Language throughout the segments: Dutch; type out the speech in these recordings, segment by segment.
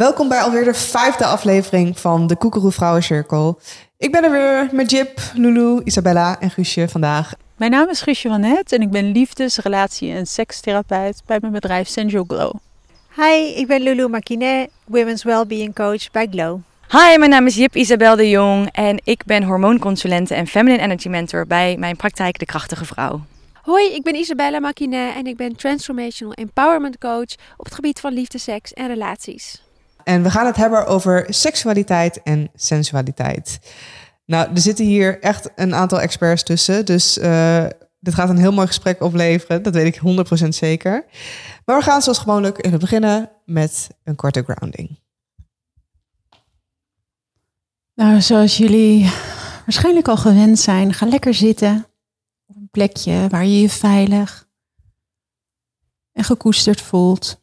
Welkom bij alweer de vijfde aflevering van de Koekeroe Vrouwen Circle. Ik ben er weer met Jip, Lulu, Isabella en Guusje vandaag. Mijn naam is Guusje van Het en ik ben liefdes-, relatie- en sekstherapeut bij mijn bedrijf Sensual Glow. Hi, ik ben Lulu Makine, Women's Wellbeing Coach bij Glow. Hi, mijn naam is Jip Isabel de Jong en ik ben hormoonconsulente en feminine energy mentor bij mijn praktijk De Krachtige Vrouw. Hoi, ik ben Isabella Makine en ik ben Transformational Empowerment Coach op het gebied van liefde, seks en relaties. En we gaan het hebben over seksualiteit en sensualiteit. Nou, er zitten hier echt een aantal experts tussen, dus uh, dit gaat een heel mooi gesprek opleveren, dat weet ik 100% zeker. Maar we gaan zoals gewoonlijk beginnen met een korte grounding. Nou, zoals jullie waarschijnlijk al gewend zijn, ga lekker zitten op een plekje waar je je veilig en gekoesterd voelt.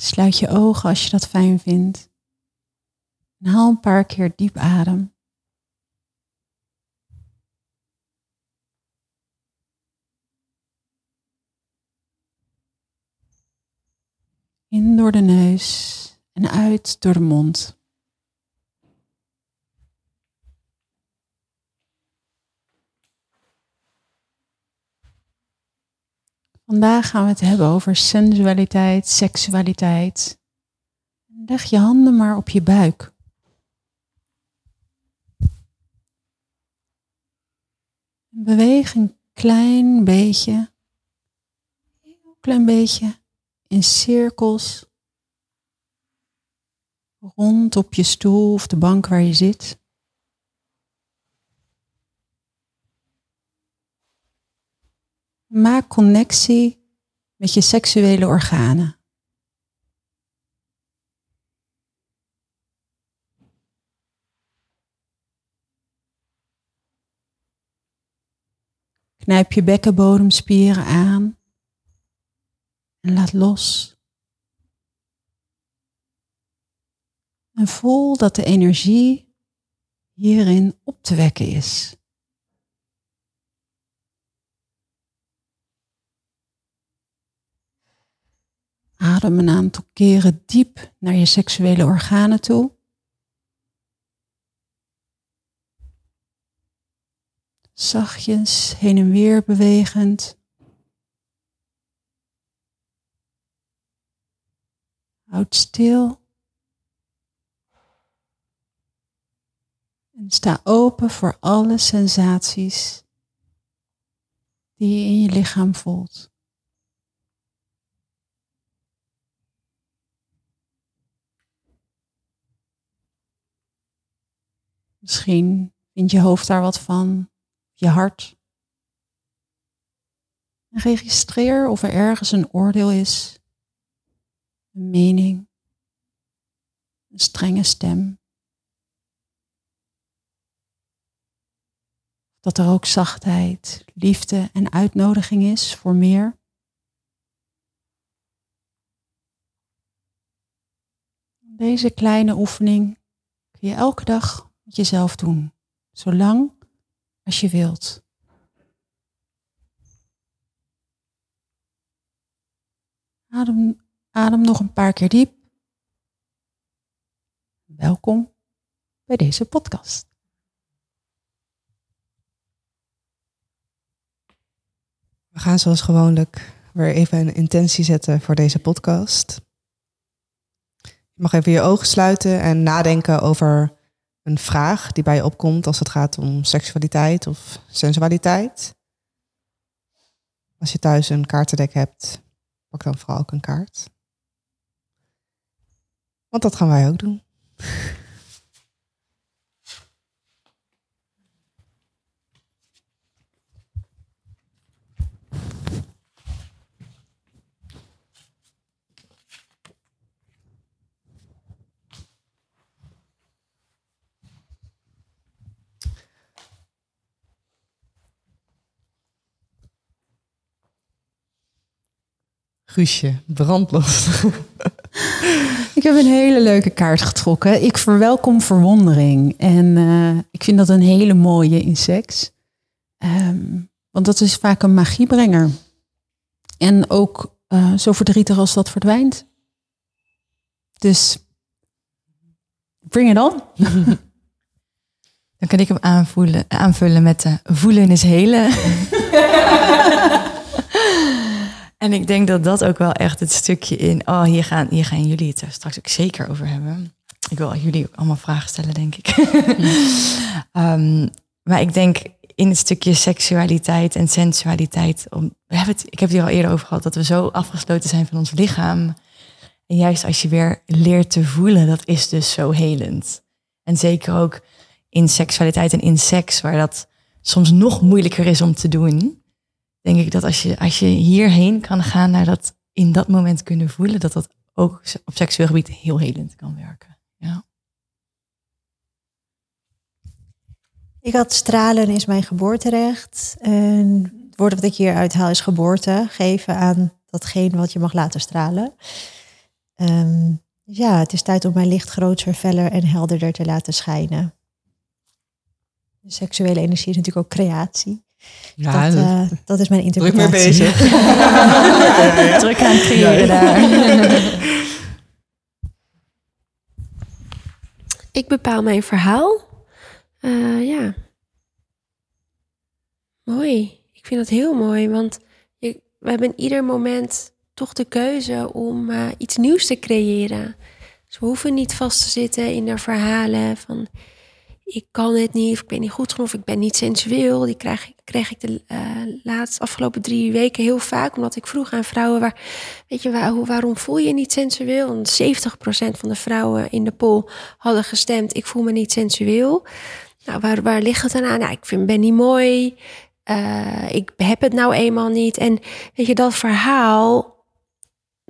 Sluit je ogen als je dat fijn vindt. En haal een paar keer diep adem. In door de neus en uit door de mond. Vandaag gaan we het hebben over sensualiteit, seksualiteit. Leg je handen maar op je buik. Beweeg een klein beetje, een klein beetje in cirkels rond op je stoel of de bank waar je zit. Maak connectie met je seksuele organen. Knijp je bekkenbodemspieren aan en laat los. En voel dat de energie hierin op te wekken is. Adem een aantal keren diep naar je seksuele organen toe. Zachtjes heen en weer bewegend. Houd stil. En sta open voor alle sensaties die je in je lichaam voelt. Misschien vindt je hoofd daar wat van, je hart. En registreer of er ergens een oordeel is, een mening, een strenge stem. Dat er ook zachtheid, liefde en uitnodiging is voor meer. Deze kleine oefening kun je elke dag jezelf doen, zolang als je wilt. Adem, adem nog een paar keer diep. Welkom bij deze podcast. We gaan zoals gewoonlijk weer even een intentie zetten voor deze podcast. Je mag even je ogen sluiten en nadenken over een vraag die bij je opkomt als het gaat om seksualiteit of sensualiteit. Als je thuis een kaartendek hebt, pak dan vooral ook een kaart. Want dat gaan wij ook doen. Guusje, brandlos. Ik heb een hele leuke kaart getrokken. Ik verwelkom verwondering. En uh, ik vind dat een hele mooie in seks. Um, want dat is vaak een magiebrenger. En ook uh, zo verdrietig als dat verdwijnt, Dus bring it on. Dan kan ik hem aanvoelen, aanvullen met de voelen is helen. en ik denk dat dat ook wel echt het stukje in... Oh, hier gaan, hier gaan jullie het er straks ook zeker over hebben. Ik wil jullie ook allemaal vragen stellen, denk ik. Ehm, maar ik denk in het stukje seksualiteit en sensualiteit... Om, we hebben het, ik heb het hier al eerder over gehad... dat we zo afgesloten zijn van ons lichaam... En juist als je weer leert te voelen, dat is dus zo helend. En zeker ook in seksualiteit en in seks, waar dat soms nog moeilijker is om te doen. Denk ik dat als je, als je hierheen kan gaan naar dat in dat moment kunnen voelen, dat dat ook op seksueel gebied heel helend kan werken. Ja. Ik had stralen is mijn geboorterecht. En het woord wat ik hier uithaal is geboorte. Geven aan datgene wat je mag laten stralen. Um, ja, het is tijd om mijn licht groter, feller en helderder te laten schijnen. De seksuele energie is natuurlijk ook creatie. Ja, dat, uh, dat is mijn interpretatie. Druk mee bezig. Druk aan het creëren daar. Ik bepaal mijn verhaal. Uh, ja. Mooi. Ik vind dat heel mooi, want je, we hebben in ieder moment toch de keuze om uh, iets nieuws te creëren. Dus we hoeven niet vast te zitten in de verhalen van ik kan het niet, of ik ben niet goed genoeg, of ik ben niet sensueel. Die krijg, kreeg ik de uh, laatste afgelopen drie weken heel vaak, omdat ik vroeg aan vrouwen, waar, weet je, waar, waarom voel je je niet sensueel? Want 70% van de vrouwen in de poll hadden gestemd, ik voel me niet sensueel. Nou, waar, waar ligt het dan aan? Nou, ik vind, ben niet mooi, uh, ik heb het nou eenmaal niet. En weet je, dat verhaal,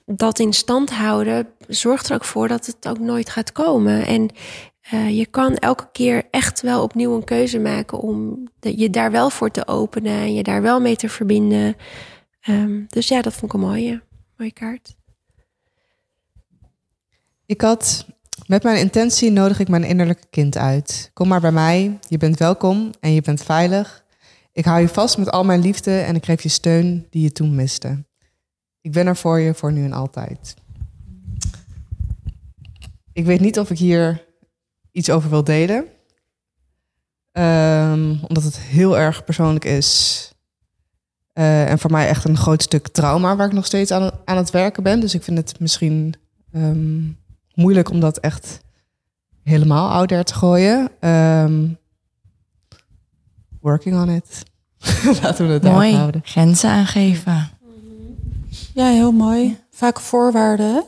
dat in stand houden zorgt er ook voor dat het ook nooit gaat komen. En uh, je kan elke keer echt wel opnieuw een keuze maken om de, je daar wel voor te openen en je daar wel mee te verbinden. Um, dus ja, dat vond ik een mooie, mooie kaart. Ik had met mijn intentie nodig ik mijn innerlijke kind uit. Kom maar bij mij, je bent welkom en je bent veilig. Ik hou je vast met al mijn liefde en ik geef je steun die je toen miste. Ik ben er voor je voor nu en altijd. Ik weet niet of ik hier iets over wil delen. Um, omdat het heel erg persoonlijk is. Uh, en voor mij echt een groot stuk trauma waar ik nog steeds aan, aan het werken ben. Dus ik vind het misschien um, moeilijk om dat echt helemaal out there te gooien. Um, working on it. Laten we het Mooi. houden. Grenzen aangeven. Ja, heel mooi. Vaak voorwaarden.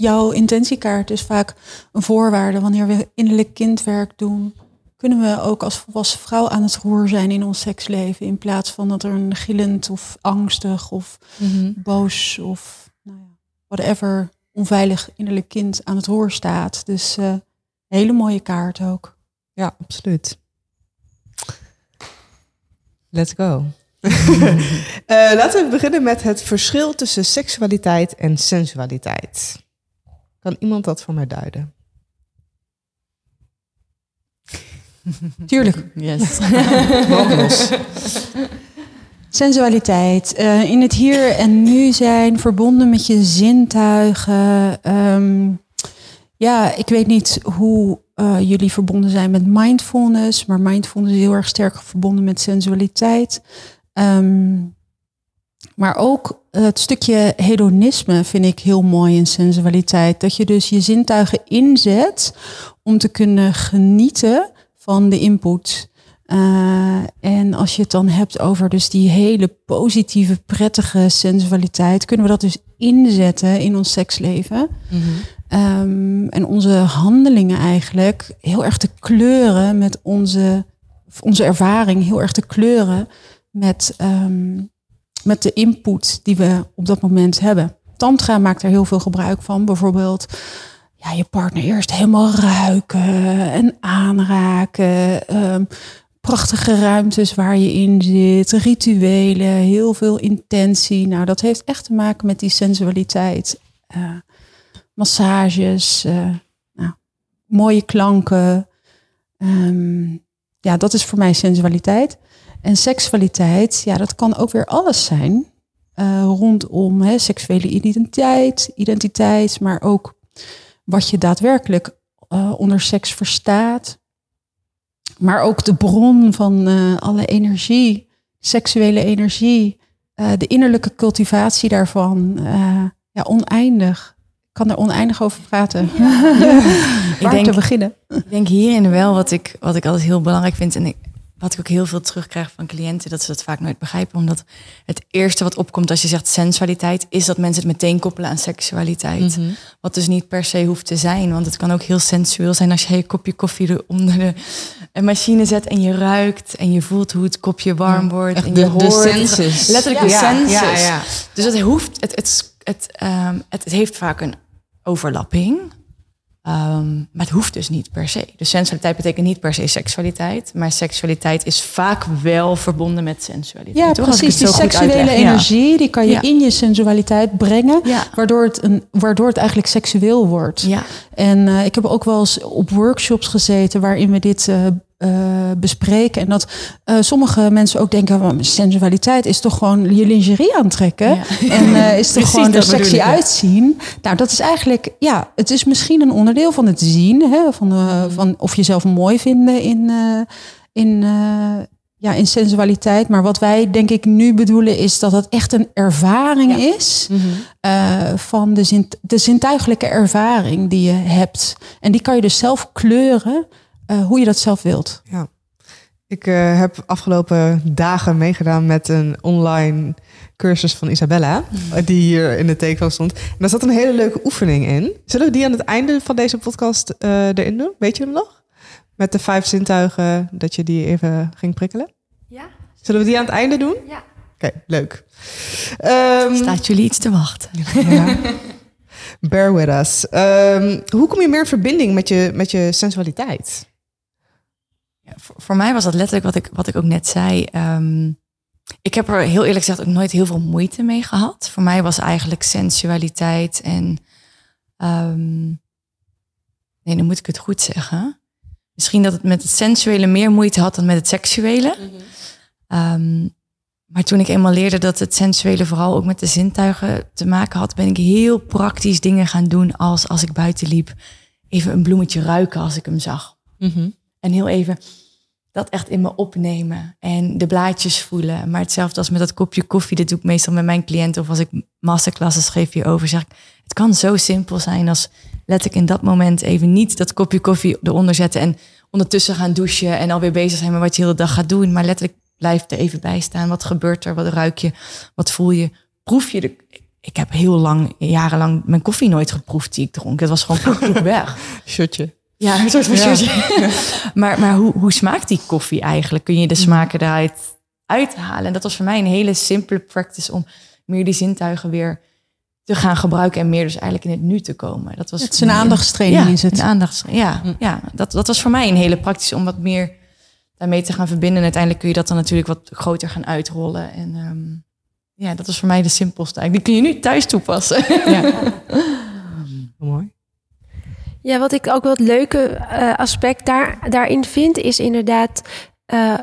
Jouw intentiekaart is vaak een voorwaarde. Wanneer we innerlijk kindwerk doen, kunnen we ook als volwassen vrouw aan het roer zijn in ons seksleven. In plaats van dat er een gillend of angstig of Mhm. boos of nou ja, whatever onveilig innerlijk kind aan het roer staat. Dus eh, een hele mooie kaart ook. Ja, absoluut. Let's go. Eh, laten we beginnen met het verschil tussen seksualiteit en sensualiteit. Kan iemand dat voor mij duiden? Tuurlijk. Yes. Sensualiteit. eh, in het hier en nu zijn, verbonden met je zintuigen. Ehm, ja, ik weet niet hoe eh, jullie verbonden zijn met mindfulness, maar mindfulness is heel erg sterk verbonden met sensualiteit. Ehm, maar ook het stukje hedonisme vind ik heel mooi in sensualiteit. Dat je dus je zintuigen inzet om te kunnen genieten van de input. Uh, en als je het dan hebt over dus die hele positieve, prettige sensualiteit, kunnen we dat dus inzetten in ons seksleven. Um, en onze handelingen eigenlijk heel erg te kleuren met onze, onze ervaring, heel erg te kleuren met, um, met de input die we op dat moment hebben. Tantra maakt er heel veel gebruik van. Bijvoorbeeld ja, je partner eerst helemaal ruiken en aanraken. Um, prachtige ruimtes waar je in zit, rituelen, heel veel intentie. Nou, dat heeft echt te maken met die sensualiteit. Uh, massages, uh, nou, mooie klanken. Um, ja, dat is voor mij sensualiteit. En seksualiteit, ja, dat kan ook weer alles zijn. Uh, rondom hè, seksuele identiteit, identiteit, maar ook wat je daadwerkelijk eh, onder seks verstaat. Maar ook de bron van eh, alle energie, seksuele energie, eh, de innerlijke cultivatie daarvan. eh, ja, oneindig. Ik kan er oneindig over praten. Ik Waar denk, te beginnen? ik denk hierin wel wat ik, wat ik altijd heel belangrijk vind. En ik, wat ik ook heel veel terugkrijg van cliënten, dat ze dat vaak nooit begrijpen. Omdat het eerste wat opkomt als je zegt sensualiteit, is dat mensen het meteen koppelen aan seksualiteit. Wat dus niet per se hoeft te zijn. Want het kan ook heel sensueel zijn als je je kopje koffie er onder de machine zet en je ruikt en je voelt hoe het kopje warm wordt. En de- je de hoort senses. Letterlijk de Ja, senses. ja. Dus het hoeft, het, het, het, ehm, het, het heeft vaak een overlapping. Ehm, maar het hoeft dus niet per se. Dus sensualiteit betekent niet per se seksualiteit. Maar seksualiteit is vaak wel verbonden met sensualiteit. Ja, toch? Precies. Die seksuele uitleg. Ja. energie, die kan je Ja. in je sensualiteit brengen. Ja. Waardoor, het een, waardoor het eigenlijk seksueel wordt. Ja. En eh, ik heb ook wel eens op workshops gezeten waarin we dit eh, eh, bespreken. En dat eh, sommige mensen ook denken, "Wel, sensualiteit is toch gewoon je lingerie aantrekken. Ja. En eh, is toch gewoon er sexy ik, ja. uitzien. Nou, dat is eigenlijk, ja, het is misschien een onderdeel van het zien. Hè, van, van of jezelf mooi vinden in, in, ja, in sensualiteit. Maar wat wij denk ik nu bedoelen is dat het echt een ervaring is. eh, van de, zin, de zintuigelijke ervaring die je hebt. En die kan je dus zelf kleuren eh, hoe je dat zelf wilt. Ja. Ik eh, heb afgelopen dagen meegedaan met een online cursus van Isabella, Mhm. die hier in de teken stond. En daar zat een hele leuke oefening in. Zullen we die aan het einde van deze podcast eh, erin doen? Weet je hem nog? Met de vijf zintuigen, dat je die even ging prikkelen. Ja? Zullen we die aan het einde doen? Ja. Oké, leuk. Ehm, Staat jullie iets te wachten? ja. Bear with us. Ehm, hoe kom je meer in verbinding met je, met je sensualiteit? Ja, voor, voor mij was dat letterlijk wat ik, wat ik ook net zei. Ehm, ik heb er heel eerlijk gezegd ook nooit heel veel moeite mee gehad. Voor mij was eigenlijk sensualiteit en... ehm, nee, dan moet ik het goed zeggen. Misschien dat het met het sensuele meer moeite had dan met het seksuele. Ehm, maar toen ik eenmaal leerde dat het sensuele vooral ook met de zintuigen te maken had, ben ik heel praktisch dingen gaan doen als als ik buiten liep, even een bloemetje ruiken als ik hem zag. En heel even dat echt in me opnemen en de blaadjes voelen. Maar hetzelfde als met dat kopje koffie, dat doe ik meestal met mijn cliënten. Of als ik masterclasses geef hierover, zeg ik, het kan zo simpel zijn als letterlijk in dat moment even niet dat kopje koffie eronder zetten en ondertussen gaan douchen en alweer bezig zijn met wat je de hele dag gaat doen. Maar letterlijk blijf er even bij staan. Wat gebeurt er? Wat ruik je? Wat voel je? Proef je de... Ik heb heel lang, jarenlang mijn koffie nooit geproefd die ik dronk. Het was gewoon weg. Shotje. Ja, een soort van Ja. maar maar hoe, hoe smaakt die koffie eigenlijk? Kun je de smaken eruit uithalen? En dat was voor mij een hele simpele practice om meer die zintuigen weer te gaan gebruiken en meer dus eigenlijk in het nu te komen. Dat was Het is een aandachtstraining, ja, is het. Een aandachtstraining. Ja, ja dat, dat was voor mij een hele praktische om wat meer daarmee te gaan verbinden. En uiteindelijk kun je dat dan natuurlijk wat groter gaan uitrollen. En ehm, ja, dat was voor mij de simpelste. eigenlijk. Die kun je nu thuis toepassen. Mooi. Ja, wat ik ook wel het leuke eh, aspect daar, daarin vind, is inderdaad eh,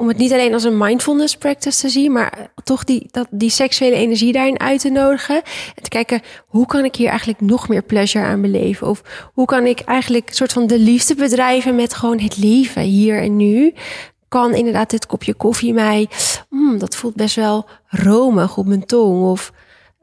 om het niet alleen als een mindfulness practice te zien, maar toch die, dat, die seksuele energie daarin uit te nodigen. En te kijken, hoe kan ik hier eigenlijk nog meer pleasure aan beleven? Of hoe kan ik eigenlijk een soort van de liefde bedrijven met gewoon het leven hier en nu? Kan inderdaad dit kopje koffie mij, mm, dat voelt best wel romig op mijn tong. Of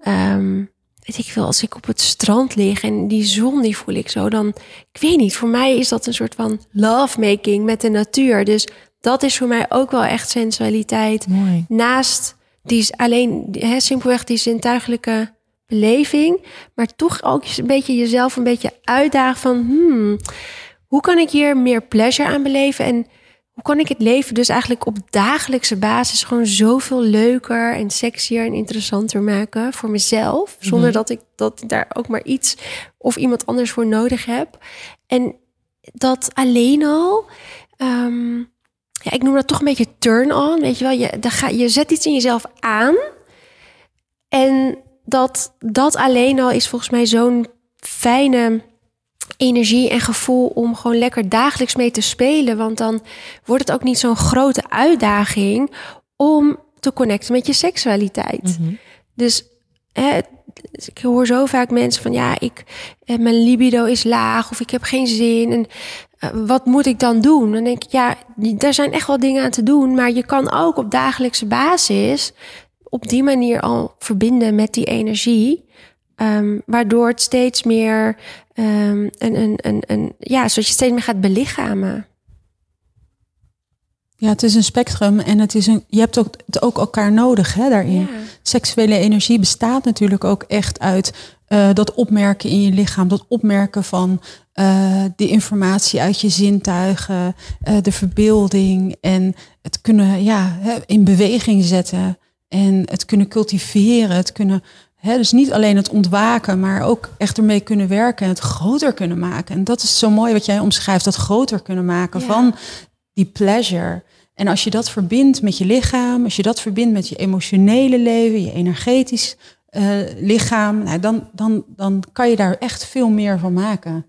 ehm, weet ik veel, als ik op het strand lig en die zon die voel ik zo, dan, ik weet niet, voor mij is dat een soort van lovemaking met de natuur. Dus dat is voor mij ook wel echt sensualiteit. Mooi. Naast die is alleen, hè, simpelweg die zintuigelijke beleving, maar toch ook een beetje jezelf een beetje uitdagen van, hmm, hoe kan ik hier meer pleasure aan beleven en hoe kan ik het leven dus eigenlijk op dagelijkse basis gewoon zoveel leuker en sexier en interessanter maken voor mezelf, zonder dat ik dat daar ook maar iets of iemand anders voor nodig heb. En dat alleen al, ehm, ja, ik noem dat toch een beetje turn-on, weet je wel. Je, ga, je zet iets in jezelf aan en dat, dat alleen al is volgens mij zo'n fijne energie en gevoel om gewoon lekker dagelijks mee te spelen. Want dan wordt het ook niet zo'n grote uitdaging om te connecten met je seksualiteit. Dus hè, ik hoor zo vaak mensen van ja, ik, mijn libido is laag of ik heb geen zin. En eh, wat moet ik dan doen? Dan denk ik, ja, daar zijn echt wel dingen aan te doen. Maar je kan ook op dagelijkse basis op die manier al verbinden met die energie. Ehm, waardoor het steeds meer um, een, een, een, een, ja, zodat je steeds meer gaat belichamen. Ja, het is een spectrum en het is een, je hebt ook, het ook elkaar nodig hè, daarin. Ja. Seksuele energie bestaat natuurlijk ook echt uit uh, dat opmerken in je lichaam, dat opmerken van uh, de informatie uit je zintuigen, uh, de verbeelding en het kunnen ja, in beweging zetten en het kunnen cultiveren, het kunnen, dus niet alleen het ontwaken, maar ook echt ermee kunnen werken en het groter kunnen maken. En dat is zo mooi wat jij omschrijft, dat groter kunnen maken Ja. van die pleasure. En als je dat verbindt met je lichaam, als je dat verbindt met je emotionele leven, je energetisch eh, lichaam, nou, dan, dan, dan kan je daar echt veel meer van maken.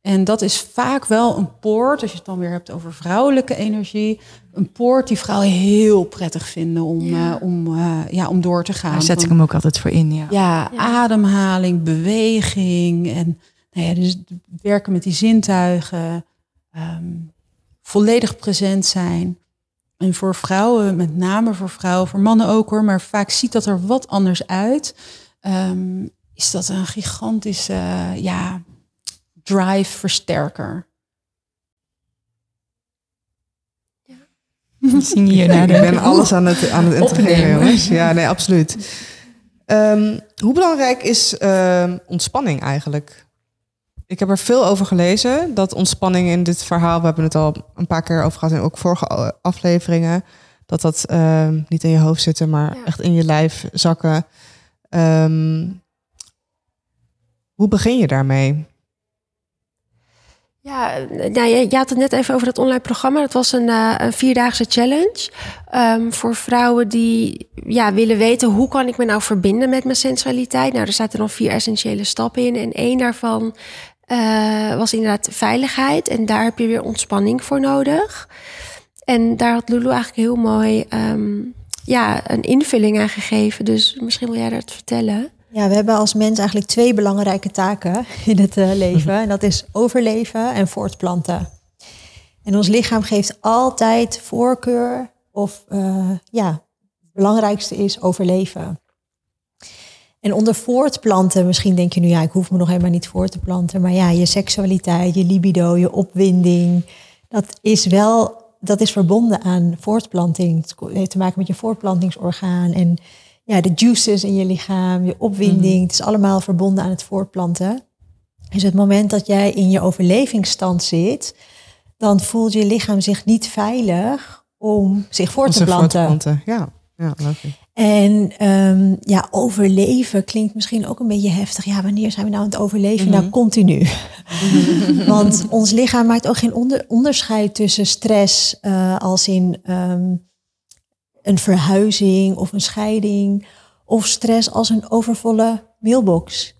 En dat is vaak wel een poort, als je het dan weer hebt over vrouwelijke energie, een poort die vrouwen heel prettig vinden om, Ja. eh, om, eh, ja, om door te gaan. Daar zet ik hem ook altijd voor in, ja. ja, Ja. ademhaling, beweging en nou ja, dus werken met die zintuigen, ehm, volledig present zijn. En voor vrouwen, met name voor vrouwen, voor mannen ook hoor, maar vaak ziet dat er wat anders uit. Ehm, is dat een gigantische ja, drive versterker. Hier naar Ik ben alles aan het, aan het integreren, jongens. Ja, nee, absoluut. Ehm, hoe belangrijk is ehm, ontspanning eigenlijk? Ik heb er veel over gelezen, dat ontspanning in dit verhaal, we hebben het al een paar keer over gehad in ook vorige afleveringen, dat dat ehm, niet in je hoofd zitten, maar Ja. echt in je lijf zakken. Hoe begin je daarmee? Ja, nou, je, had het net even over dat online programma. Dat was een, eh, een vierdaagse challenge ehm, voor vrouwen die ja, willen weten hoe kan ik me nou verbinden met mijn sensualiteit. Nou, er zaten dan vier essentiële stappen in en één daarvan eh, was inderdaad veiligheid en daar heb je weer ontspanning voor nodig. En daar had Lulu eigenlijk heel mooi ehm, ja, een invulling aan gegeven. Dus misschien wil jij dat vertellen. Ja, we hebben als mens eigenlijk twee belangrijke taken in het eh, leven. En dat is overleven en voortplanten. En ons lichaam geeft altijd voorkeur of eh, ja, het belangrijkste is overleven. En onder voortplanten, misschien denk je nu, ja, ik hoef me nog helemaal niet voor te planten. Maar ja, je seksualiteit, je libido, je opwinding, dat is wel, dat is verbonden aan voortplanting. Het heeft te maken met je voortplantingsorgaan en ja, de juices in je lichaam, je opwinding. Het is allemaal verbonden aan het voortplanten. Dus het moment dat jij in je overlevingsstand zit, dan voelt je lichaam zich niet veilig om zich voor te planten. Ja, ja logisch. En ehm, ja, overleven klinkt misschien ook een beetje heftig. Ja, wanneer zijn we nou aan het overleven? Nou, continu. Want ons lichaam maakt ook geen onder- onderscheid tussen stress eh, als in ehm, een verhuizing of een scheiding. Of stress als een overvolle mailbox.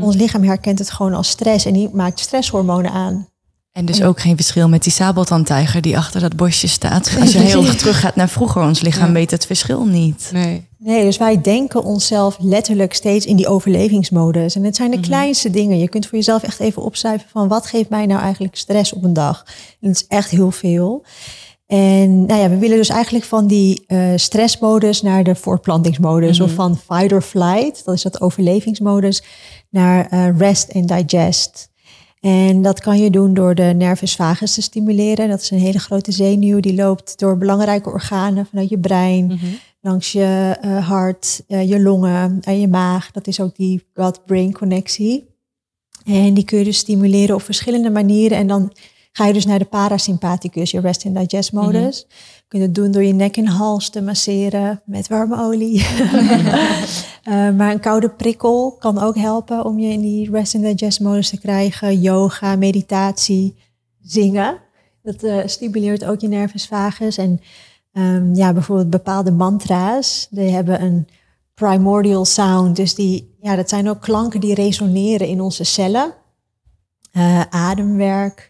Ons lichaam herkent het gewoon als stress en die maakt stresshormonen aan. En dus ook geen verschil met die sabeltandtijger die achter dat bosje staat. Als je heel erg terug gaat naar vroeger, ons lichaam Ja. weet het verschil niet. Nee. Nee, dus wij denken onszelf letterlijk steeds in die overlevingsmodus. En het zijn de Mhm. kleinste dingen. Je kunt voor jezelf echt even opschrijven van wat geeft mij nou eigenlijk stress op een dag. En dat is echt heel veel. En nou ja, we willen dus eigenlijk van die eh, stressmodus naar de voortplantingsmodus. Mhm. Of van fight or flight, dat is dat overlevingsmodus, naar eh, rest and digest. En dat kan je doen door de nervus vagus te stimuleren. Dat is een hele grote zenuw die loopt door belangrijke organen vanuit je brein, Mhm. langs je eh, hart, je longen en je maag. Dat is ook die gut-brain connectie. En die kun je dus stimuleren op verschillende manieren. En dan ga je dus naar de parasympathicus, je rest and digest modus. Je kunt het doen door je nek en hals te masseren met warme olie. Eh, maar een koude prikkel kan ook helpen om je in die rest and digest modus te krijgen. Yoga, meditatie, zingen. Dat eh, stimuleert ook je nervus vagus. En ehm, ja, bijvoorbeeld bepaalde mantra's, die hebben een primordial sound. Dus die, ja, dat zijn ook klanken die resoneren in onze cellen. Eh, ademwerk.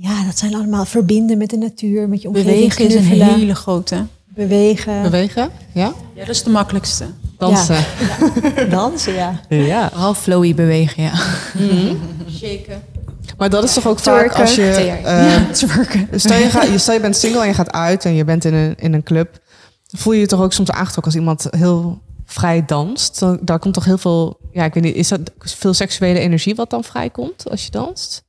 Ja, dat zijn allemaal verbinden met de natuur, met je omgeving. Bewegen is een hele grote. Bewegen. Bewegen? Ja? Ja, dat is de makkelijkste. Dansen. Dansen, ja. Ja. Vooral flowy bewegen, ja. Shaken. Maar dat is toch ook vaak als je... eh, Twerken. stel, je gaat, je- stel je bent single en je gaat uit en je bent in een, in een club. Dan voel je je toch ook soms aangetrokken als iemand heel vrij danst. Dan, daar komt toch heel veel... Ja, ik weet niet, is dat veel seksuele energie wat dan vrijkomt als je danst?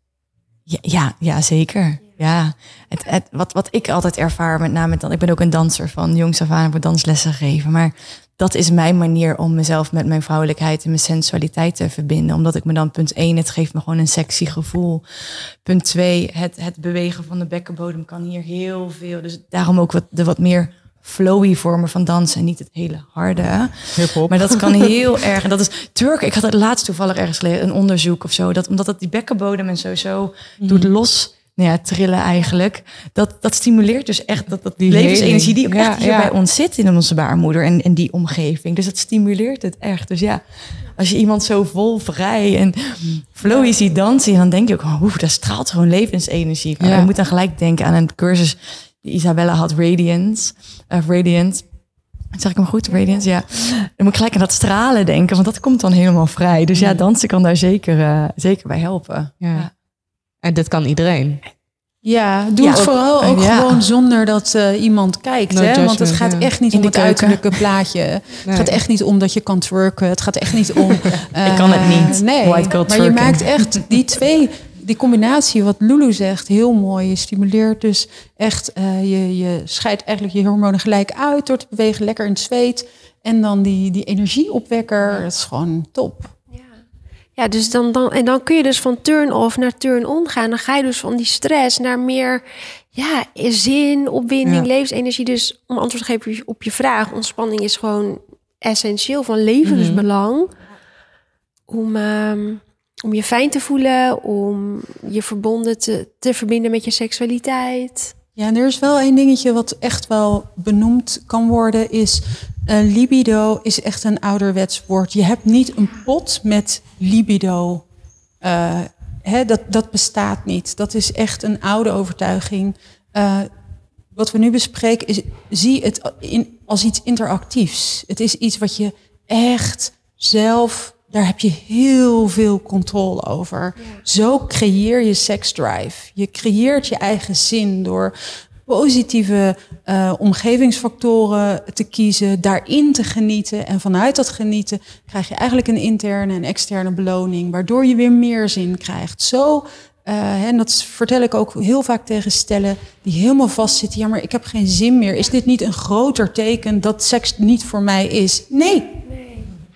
Ja, ja, ja zeker. Ja, het, wat, wat ik altijd ervaar, met name dan, ik ben ook een danser van jongs af aan, ik danslessen gegeven, maar dat is mijn manier om mezelf met mijn vrouwelijkheid en mijn sensualiteit te verbinden. Omdat ik me dan, punt één, het geeft me gewoon een sexy gevoel. Punt twee, het, het bewegen van de bekkenbodem kan hier heel veel. Dus daarom ook wat, de wat meer flowy vormen van dansen en niet het hele harde. Maar dat kan heel erg. En dat is twerken. Ik had het laatst toevallig ergens een onderzoek of zo. Dat omdat het die bekkenbodem en zo, zo doet los. Nou ja, trillen eigenlijk. Dat, dat stimuleert dus echt dat, dat Die levensenergie die ook echt hier ja. bij ons zit in onze baarmoeder en, en die omgeving. Dus dat stimuleert het echt. Dus ja, als je iemand zo vol vrij en flowy ziet dansen, dan denk je ook, oh, dat straalt gewoon levensenergie. Ja. Je moet dan gelijk denken aan een cursus Isabella had, Radiance. Of Radiant. Zeg ik hem goed? Radiance, ja. Dan moet ik gelijk aan dat stralen denken, want dat komt dan helemaal vrij. Dus ja, dansen kan daar zeker, eh, zeker bij helpen. Ja. En dit kan iedereen. Ja, doe Ja, het ook- vooral ook ja. gewoon zonder dat eh, iemand kijkt. No hè? Want het gaat ja. echt niet In om het keuken. uiterlijke plaatje. Nee. Het gaat echt niet om dat je kan twerken. Het gaat echt niet om... Ik kan het eh, niet. Nee, White girl maar je maakt echt die twee... Die combinatie, wat Lulu zegt, heel mooi. Je stimuleert dus echt... eh, je, je scheidt eigenlijk je hormonen gelijk uit... door te bewegen, lekker in het zweet. En dan die, die energieopwekker. Dat is gewoon top. Ja, ja dus dan, dan, en dan kun je dus van turn-off naar turn-on gaan. Dan ga je dus van die stress naar meer ja, zin, opwinding, Ja. levensenergie. Dus om antwoord te geven op je vraag, ontspanning is gewoon essentieel van levensbelang. Om, ehm, om je fijn te voelen, om je verbonden te, te verbinden met je seksualiteit. Ja, en er is wel één dingetje wat echt wel benoemd kan worden, is eh, libido is echt een ouderwets woord. Je hebt niet een pot met libido. Eh, hè, dat, dat bestaat niet. Dat is echt een oude overtuiging. Eh, wat we nu bespreken is, zie het in, als iets interactiefs. Het is iets wat je echt zelf, daar heb je heel veel controle over. Zo creëer je seksdrive. Je creëert je eigen zin door positieve eh, omgevingsfactoren te kiezen, daarin te genieten. En vanuit dat genieten krijg je eigenlijk een interne en externe beloning, waardoor je weer meer zin krijgt. Zo, eh, en dat vertel ik ook heel vaak tegen stellen die helemaal vastzitten. Ja, maar ik heb geen zin meer. Is dit niet een groter teken dat seks niet voor mij is? Nee.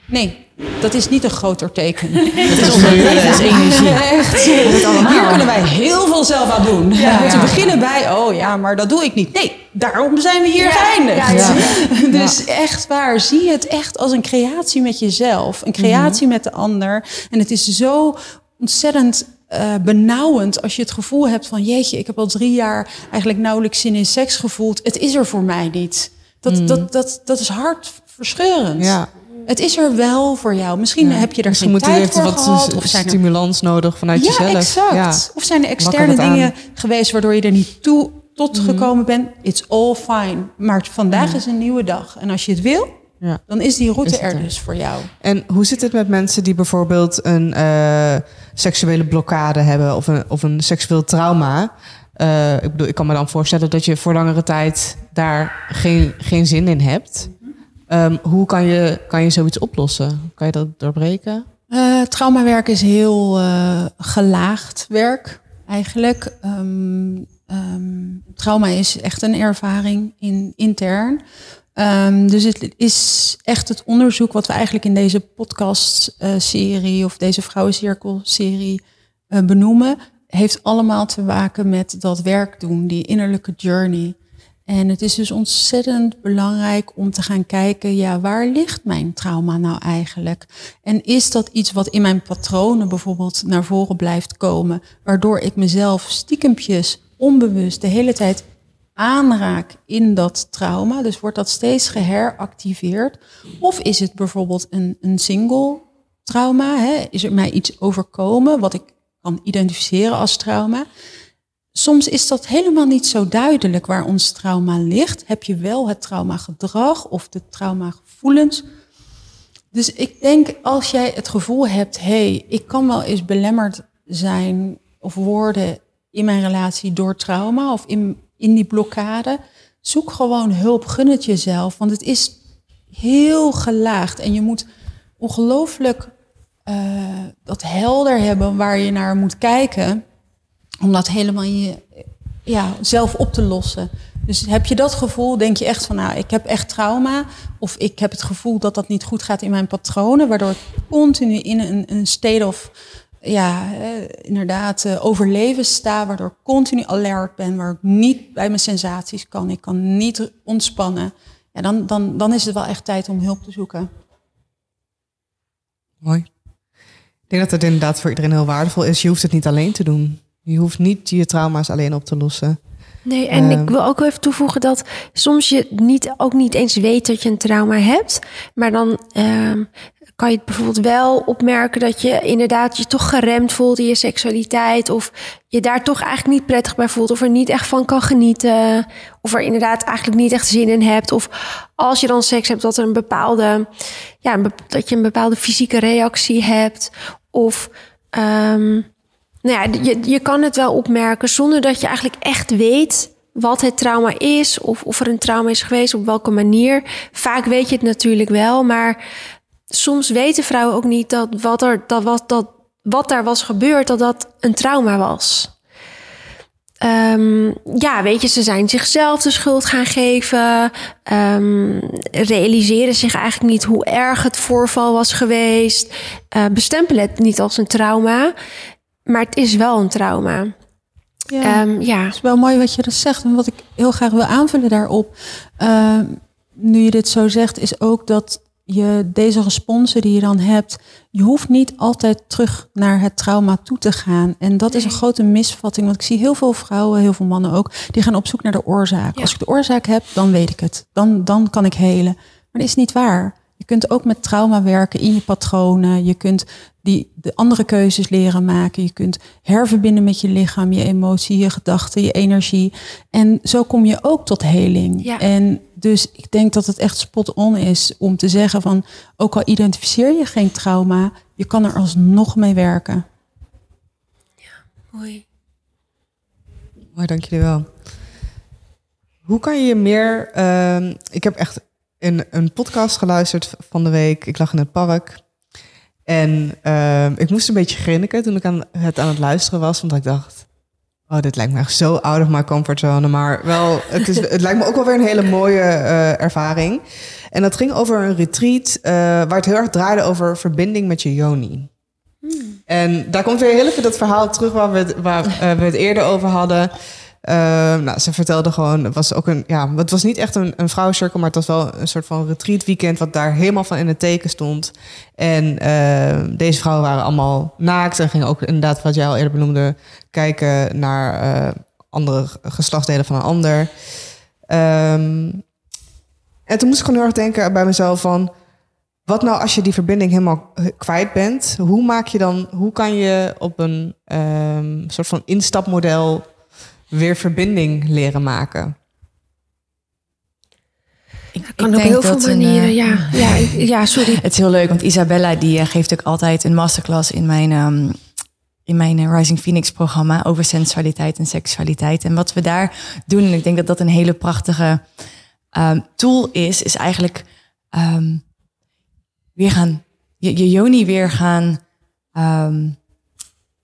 Nee, dat is niet een groter teken. Het is onze levensenergie. Echt. Hier kunnen wij heel veel zelf aan doen. Te beginnen bij, oh ja, maar dat doe ik niet. Nee, daarom zijn we hier geëindigd. Dus echt waar, zie het echt als een creatie met jezelf. Een creatie met de ander. En het is zo ontzettend eh, benauwend als je het gevoel hebt van... jeetje, ik heb al drie jaar eigenlijk nauwelijks zin in seks gevoeld. Het is er voor mij niet. Dat, dat, dat, dat is hartverscheurend. Ja. Het is er wel voor jou. Misschien heb je er Misschien geen tijd voor wat gehad. Of zijn er stimulans nodig vanuit ja, jezelf. exact. Of zijn er externe aan. dingen geweest waardoor je er niet toe tot Mhm. gekomen bent? It's all fine. Maar vandaag is een nieuwe dag. En als je het wil, Ja. dan is die route Is er er. dus voor jou. En hoe zit het met mensen die bijvoorbeeld een eh, seksuele blokkade hebben of een, of een seksueel trauma? Eh, ik bedoel, ik kan me dan voorstellen dat je voor langere tijd daar geen, geen zin in hebt. Ehm, hoe kan je, kan je zoiets oplossen? Kan je dat doorbreken? Eh traumawerk is heel eh, gelaagd werk eigenlijk. Ehm, ehm, trauma is echt een ervaring in, intern. Dus het is echt het onderzoek wat we eigenlijk in deze podcast-serie of deze vrouwencirkel-serie eh, benoemen, heeft allemaal te maken met dat werk doen, die innerlijke journey. En het is dus ontzettend belangrijk om te gaan kijken, ja, waar ligt mijn trauma nou eigenlijk? En is dat iets wat in mijn patronen bijvoorbeeld naar voren blijft komen, waardoor ik mezelf stiekempjes onbewust de hele tijd aanraak in dat trauma? Dus wordt dat steeds geheractiveerd? Of is het bijvoorbeeld een, een single trauma? Hè? Is er mij iets overkomen wat ik kan identificeren als trauma? Soms is dat helemaal niet zo duidelijk waar ons trauma ligt. Heb je wel het traumagedrag of de traumagevoelens? Dus ik denk als jij het gevoel hebt, hé, hey, ik kan wel eens belemmerd zijn of worden in mijn relatie door trauma of in, in die blokkade, zoek gewoon hulp, gun het jezelf, want het is heel gelaagd en je moet ongelooflijk uh, dat helder hebben waar je naar moet kijken, om dat helemaal in je, ja, zelf op te lossen. Dus heb je dat gevoel, denk je echt van, nou, ik heb echt trauma. Of ik heb het gevoel dat dat niet goed gaat in mijn patronen, waardoor ik continu in een, een state of, ja, eh, inderdaad, uh, overleven sta, waardoor ik continu alert ben, waar ik niet bij mijn sensaties kan, ik kan niet ontspannen. Ja, dan, dan, dan is het wel echt tijd om hulp te zoeken. Mooi. Ik denk dat het inderdaad voor iedereen heel waardevol is. Je hoeft het niet alleen te doen. Je hoeft niet je trauma's alleen op te lossen. Nee, en ik wil ook even toevoegen dat soms je niet, ook niet eens weet dat je een trauma hebt. Maar dan um, kan je het bijvoorbeeld wel opmerken dat je inderdaad je toch geremd voelt in je seksualiteit. Of je daar toch eigenlijk niet prettig bij voelt. Of er niet echt van kan genieten. Of er inderdaad eigenlijk niet echt zin in hebt. Of als je dan seks hebt, dat er een bepaalde, ja, dat je een bepaalde fysieke reactie hebt. Of um, nou ja, je, je kan het wel opmerken zonder dat je eigenlijk echt weet wat het trauma is, of of er een trauma is geweest, op welke manier. Vaak weet je het natuurlijk wel, maar soms weten vrouwen ook niet dat wat, er, dat, wat, dat, wat daar was gebeurd, dat dat een trauma was. Um, ja, weet je, ze zijn zichzelf de schuld gaan geven. Um, realiseren zich eigenlijk niet hoe erg het voorval was geweest. Uh, bestempelen het niet als een trauma. Maar het is wel een trauma. Ja, um, ja. Het is wel mooi wat je dat zegt. En wat ik heel graag wil aanvullen daarop, uh, nu je dit zo zegt, is ook dat je deze responsen die je dan hebt, je hoeft niet altijd terug naar het trauma toe te gaan. En dat is een grote misvatting, want ik zie heel veel vrouwen, heel veel mannen ook, die gaan op zoek naar de oorzaak. Als ik de oorzaak heb, dan weet ik het. Dan, dan kan ik helen. Maar dat is niet waar. Je kunt ook met trauma werken in je patronen. Je kunt die, de andere keuzes leren maken. Je kunt herverbinden met je lichaam, je emotie, je gedachten, je energie. En zo kom je ook tot heling. Ja. En dus ik denk dat het echt spot on is om te zeggen van, ook al identificeer je geen trauma, je kan er alsnog mee werken. Ja, mooi. Mooi, dank jullie wel. Hoe kan je meer... Uh, ik heb echt in een podcast geluisterd van de week. Ik lag in het park. En uh, ik moest een beetje grinniken toen ik aan het aan het luisteren was. Want ik dacht, oh, dit lijkt me echt zo out of my comfort zone. Maar wel, het, is, het lijkt me ook wel weer een hele mooie uh, ervaring. En dat ging over een retreat uh, waar het heel erg draaide over verbinding met je yoni. Hmm. En daar komt weer heel even dat verhaal terug waar we het, waar, uh, we het eerder over hadden. Uh, nou, ze vertelde gewoon, het was ook een, ja, het was niet echt een, een vrouwencirkel, maar het was wel een soort van retreat weekend wat daar helemaal van in het teken stond. En uh, deze vrouwen waren allemaal naakt en gingen ook inderdaad, wat jij al eerder benoemde, kijken naar uh, andere geslachtsdelen van een ander. Um, en toen moest ik gewoon heel erg denken bij mezelf van, wat nou als je die verbinding helemaal kwijt bent? Hoe maak je dan, hoe kan je op een soort van instapmodel weer verbinding leren maken? Ik, kan op heel veel manieren, een, ja, ja, ja, sorry. Het is heel leuk, want Isabella die eh, geeft ook altijd een masterclass in mijn, um, in mijn eh, Rising Phoenix programma over sensualiteit en seksualiteit. En wat we daar doen, en ik denk dat dat een hele prachtige um, tool is, is eigenlijk um, weer gaan, je, je yoni weer gaan, hoe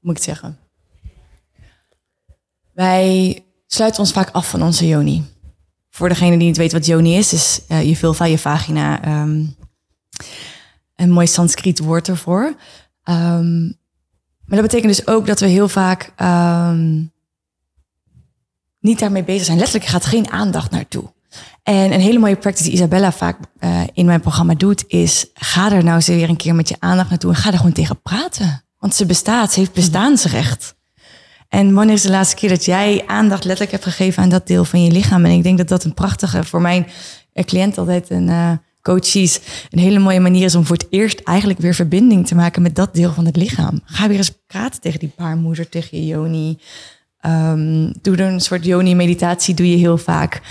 moet ik het zeggen? Wij sluiten ons vaak af van onze yoni. Voor degene die niet weet wat yoni is, is uh, je vulva, je vagina. Um, een mooi Sanskriet woord ervoor. Um, maar dat betekent dus ook dat we heel vaak um, niet daarmee bezig zijn. Letterlijk gaat geen aandacht naartoe. En een hele mooie practice die Isabella vaak uh, in mijn programma doet, is ga er nou eens weer een keer met je aandacht naartoe en ga er gewoon tegen praten. Want ze bestaat, ze heeft bestaansrecht. En wanneer is de laatste keer dat jij aandacht letterlijk hebt gegeven aan dat deel van je lichaam? En ik denk dat dat een prachtige, voor mijn cliënt altijd een uh, coaches, een hele mooie manier is om voor het eerst eigenlijk weer verbinding te maken met dat deel van het lichaam. Ga weer eens praten tegen die baarmoeder, tegen je yoni. Um, doe er een soort yoni-meditatie, doe je heel vaak.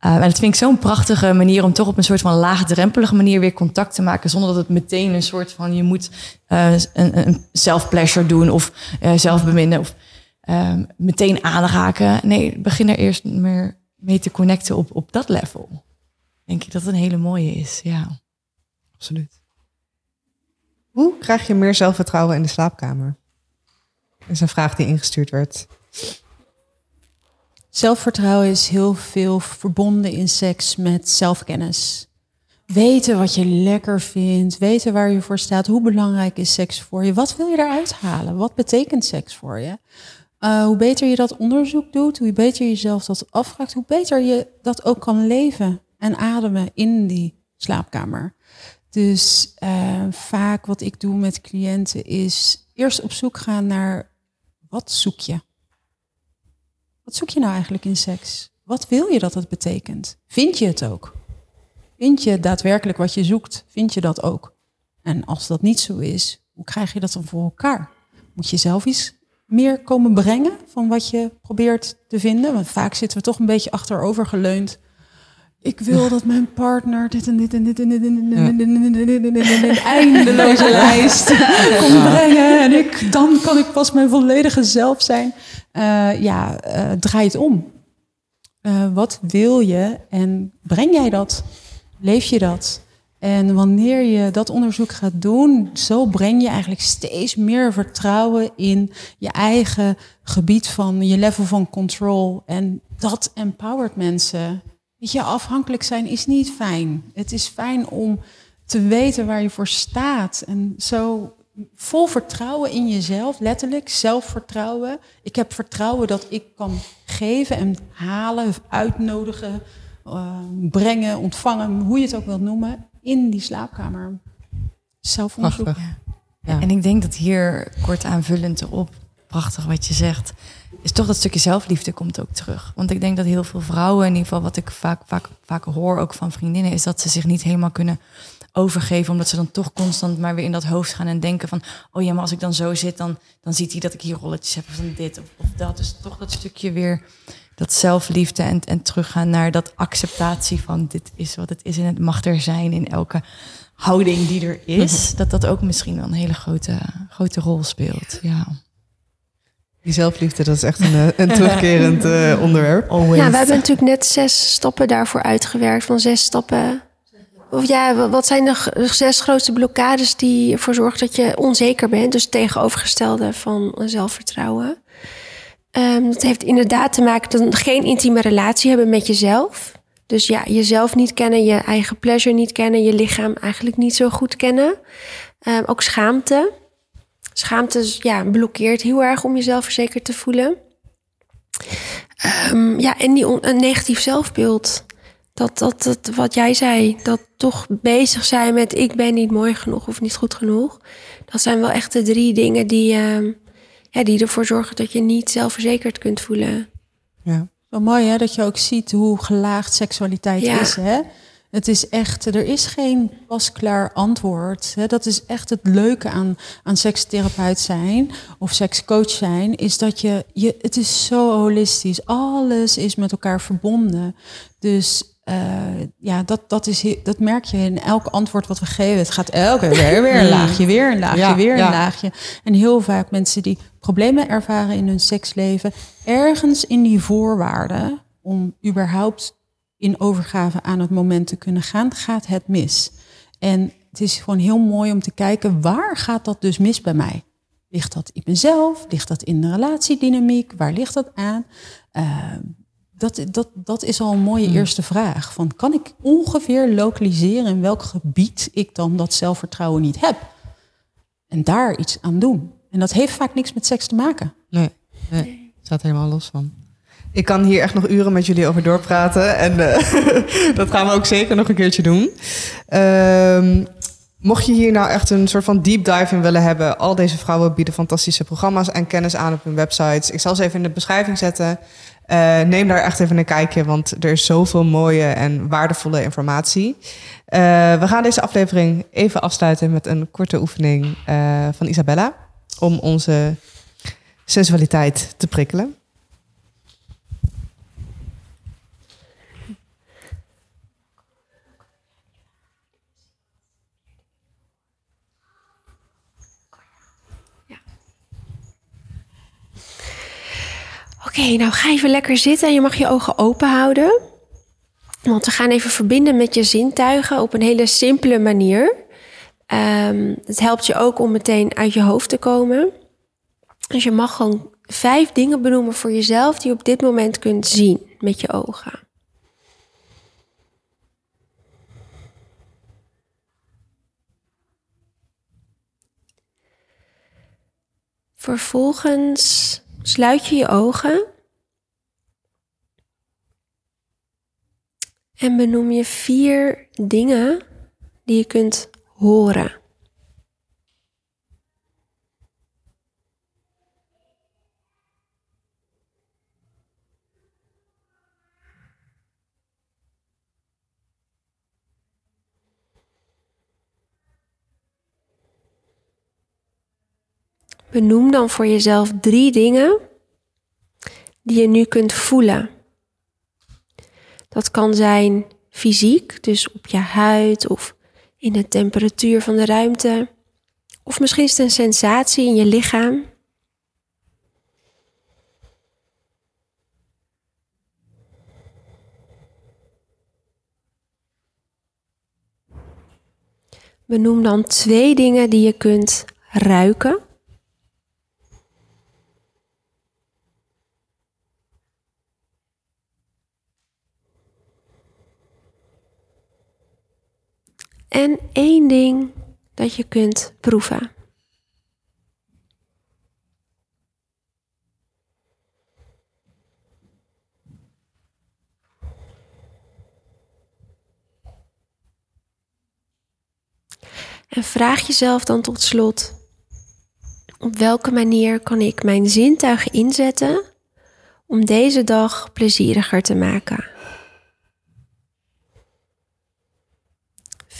Uh, en dat vind ik zo'n prachtige manier om toch op een soort van laagdrempelige manier weer contact te maken. Zonder dat het meteen een soort van je moet een, een doen of uh, zelf beminnen of ehm, meteen aanraken. Nee, begin er eerst meer mee te connecten op, op dat level. Denk ik dat het een hele mooie is, ja. Absoluut. Hoe krijg je meer zelfvertrouwen in de slaapkamer? Dat is een vraag die ingestuurd werd. Zelfvertrouwen is heel veel verbonden in seks met zelfkennis. Weten wat je lekker vindt, weten waar je voor staat. Hoe belangrijk is seks voor je? Wat wil je eruit halen? Wat betekent seks voor je? Uh, hoe beter je dat onderzoek doet, hoe beter je jezelf dat afvraagt, hoe beter je dat ook kan leven en ademen in die slaapkamer. Dus uh, vaak wat ik doe met cliënten is eerst op zoek gaan naar wat zoek je? Wat zoek je nou eigenlijk in seks? Wat wil je dat het betekent? Vind je het ook? Vind je daadwerkelijk wat je zoekt? Vind je dat ook? En als dat niet zo is, hoe krijg je dat dan voor elkaar? Moet je zelf iets meer komen brengen van wat je probeert te vinden? Want vaak zitten we toch een beetje achterover geleund. Ik wil dat mijn partner dit en dit en dit en dit en dit en eindeloze lijst komt brengen. En ik, dan kan ik pas mijn volledige zelf zijn. Uh, ja, uh, draai het om. Uh, wat wil je en breng jij dat? Leef je dat? En wanneer je dat onderzoek gaat doen, zo breng je eigenlijk steeds meer vertrouwen in je eigen gebied van je level van control. En dat empowert mensen. Weet je, afhankelijk zijn is niet fijn. Het is fijn om te weten waar je voor staat. En zo vol vertrouwen in jezelf, letterlijk zelfvertrouwen. Ik heb vertrouwen dat ik kan geven en halen, uitnodigen, uh, brengen, ontvangen, hoe je het ook wilt noemen, in die slaapkamer. Zelfonderzoek. Ja. En ik denk dat hier kort aanvullend erop, prachtig wat je zegt, is toch dat stukje zelfliefde komt ook terug. Want ik denk dat heel veel vrouwen, in ieder geval wat ik vaak, vaak, vaak hoor ook van vriendinnen, is dat ze zich niet helemaal kunnen overgeven, omdat ze dan toch constant maar weer in dat hoofd gaan en denken van, oh ja, maar als ik dan zo zit, dan, dan ziet hij dat ik hier rolletjes heb van dit of, of dat. Dus toch dat stukje weer dat zelfliefde en, en teruggaan naar dat acceptatie van dit is wat het is en het mag er zijn in elke houding die er is. Dat dat ook misschien wel een hele grote, grote rol speelt. Ja. Die zelfliefde, dat is echt een, eh, een terugkerend uh, onderwerp. Ja, we hebben natuurlijk net zes stappen daarvoor uitgewerkt. Van zes stappen. Of ja, wat zijn de zes grootste blokkades die ervoor zorgen dat je onzeker bent? Dus tegenovergestelde van zelfvertrouwen. Um, dat heeft inderdaad te maken dat geen intieme relatie hebben met jezelf. Dus ja, jezelf niet kennen, je eigen pleasure niet kennen, je lichaam eigenlijk niet zo goed kennen. Um, ook schaamte. Schaamte ja, blokkeert heel erg om jezelf verzekerd te voelen. Um, ja, en die een negatief zelfbeeld. Dat, dat, dat, wat jij zei, dat toch bezig zijn met ik ben niet mooi genoeg of niet goed genoeg. Dat zijn wel echt de drie dingen die, ja, die ervoor zorgen dat je niet zelfverzekerd kunt voelen. Ja. Wel mooi hè, dat je ook ziet hoe gelaagd seksualiteit ja. is. Hè? Het is echt, er is geen pasklaar antwoord. Hè. Dat is echt het leuke aan, aan sekstherapeut zijn of sekscoach zijn, is dat je, je, het is zo holistisch. Alles is met elkaar verbonden. Dus uh, ja, dat, dat, is, dat merk je in elk antwoord wat we geven. Het gaat elke keer weer een laagje, weer een laagje, ja, weer een ja. laagje. En heel vaak mensen die problemen ervaren in hun seksleven, ergens in die voorwaarden om überhaupt in overgave aan het moment te kunnen gaan, gaat het mis. En het is gewoon heel mooi om te kijken, waar gaat dat dus mis bij mij? Ligt dat in mezelf? Ligt dat in de relatiedynamiek? Waar ligt dat aan? Uh, dat, dat, dat is al een mooie hmm. eerste vraag. Van, kan ik ongeveer lokaliseren in welk gebied ik dan dat zelfvertrouwen niet heb? En daar iets aan doen. En dat heeft vaak niks met seks te maken. Nee, nee. staat helemaal los van. Ik kan hier echt nog uren met jullie over doorpraten. En uh, dat gaan we ook zeker nog een keertje doen. Um, mocht je hier nou echt een soort van deep dive in willen hebben... al deze vrouwen bieden fantastische programma's en kennis aan op hun websites. Ik zal ze even in de beschrijving zetten. Uh, neem daar echt even een kijkje, want er is zoveel mooie en waardevolle informatie. Uh, we gaan deze aflevering even afsluiten met een korte oefening uh, van Isabella... om onze sensualiteit te prikkelen. Oké, nou ga even lekker zitten en je mag je ogen open houden. Want we gaan even verbinden met je zintuigen op een hele simpele manier. Ehm, het helpt je ook om meteen uit je hoofd te komen. Dus je mag gewoon vijf dingen benoemen voor jezelf die je op dit moment kunt zien met je ogen. Vervolgens sluit je je ogen en benoem je vier dingen die je kunt horen. Benoem dan voor jezelf drie dingen die je nu kunt voelen. Dat kan zijn fysiek, dus op je huid of in de temperatuur van de ruimte. Of misschien is het een sensatie in je lichaam. Benoem dan twee dingen die je kunt ruiken. En één ding dat je kunt proeven. En vraag jezelf dan tot slot: op welke manier kan ik mijn zintuigen inzetten om deze dag plezieriger te maken?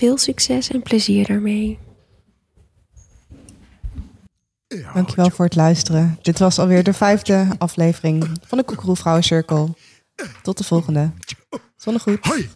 Veel succes en plezier daarmee. Dankjewel voor het luisteren. Dit was alweer de vijfde aflevering van de Koekeroe Vrouwen Circle. Tot de volgende. Zonnegoed. Hoi.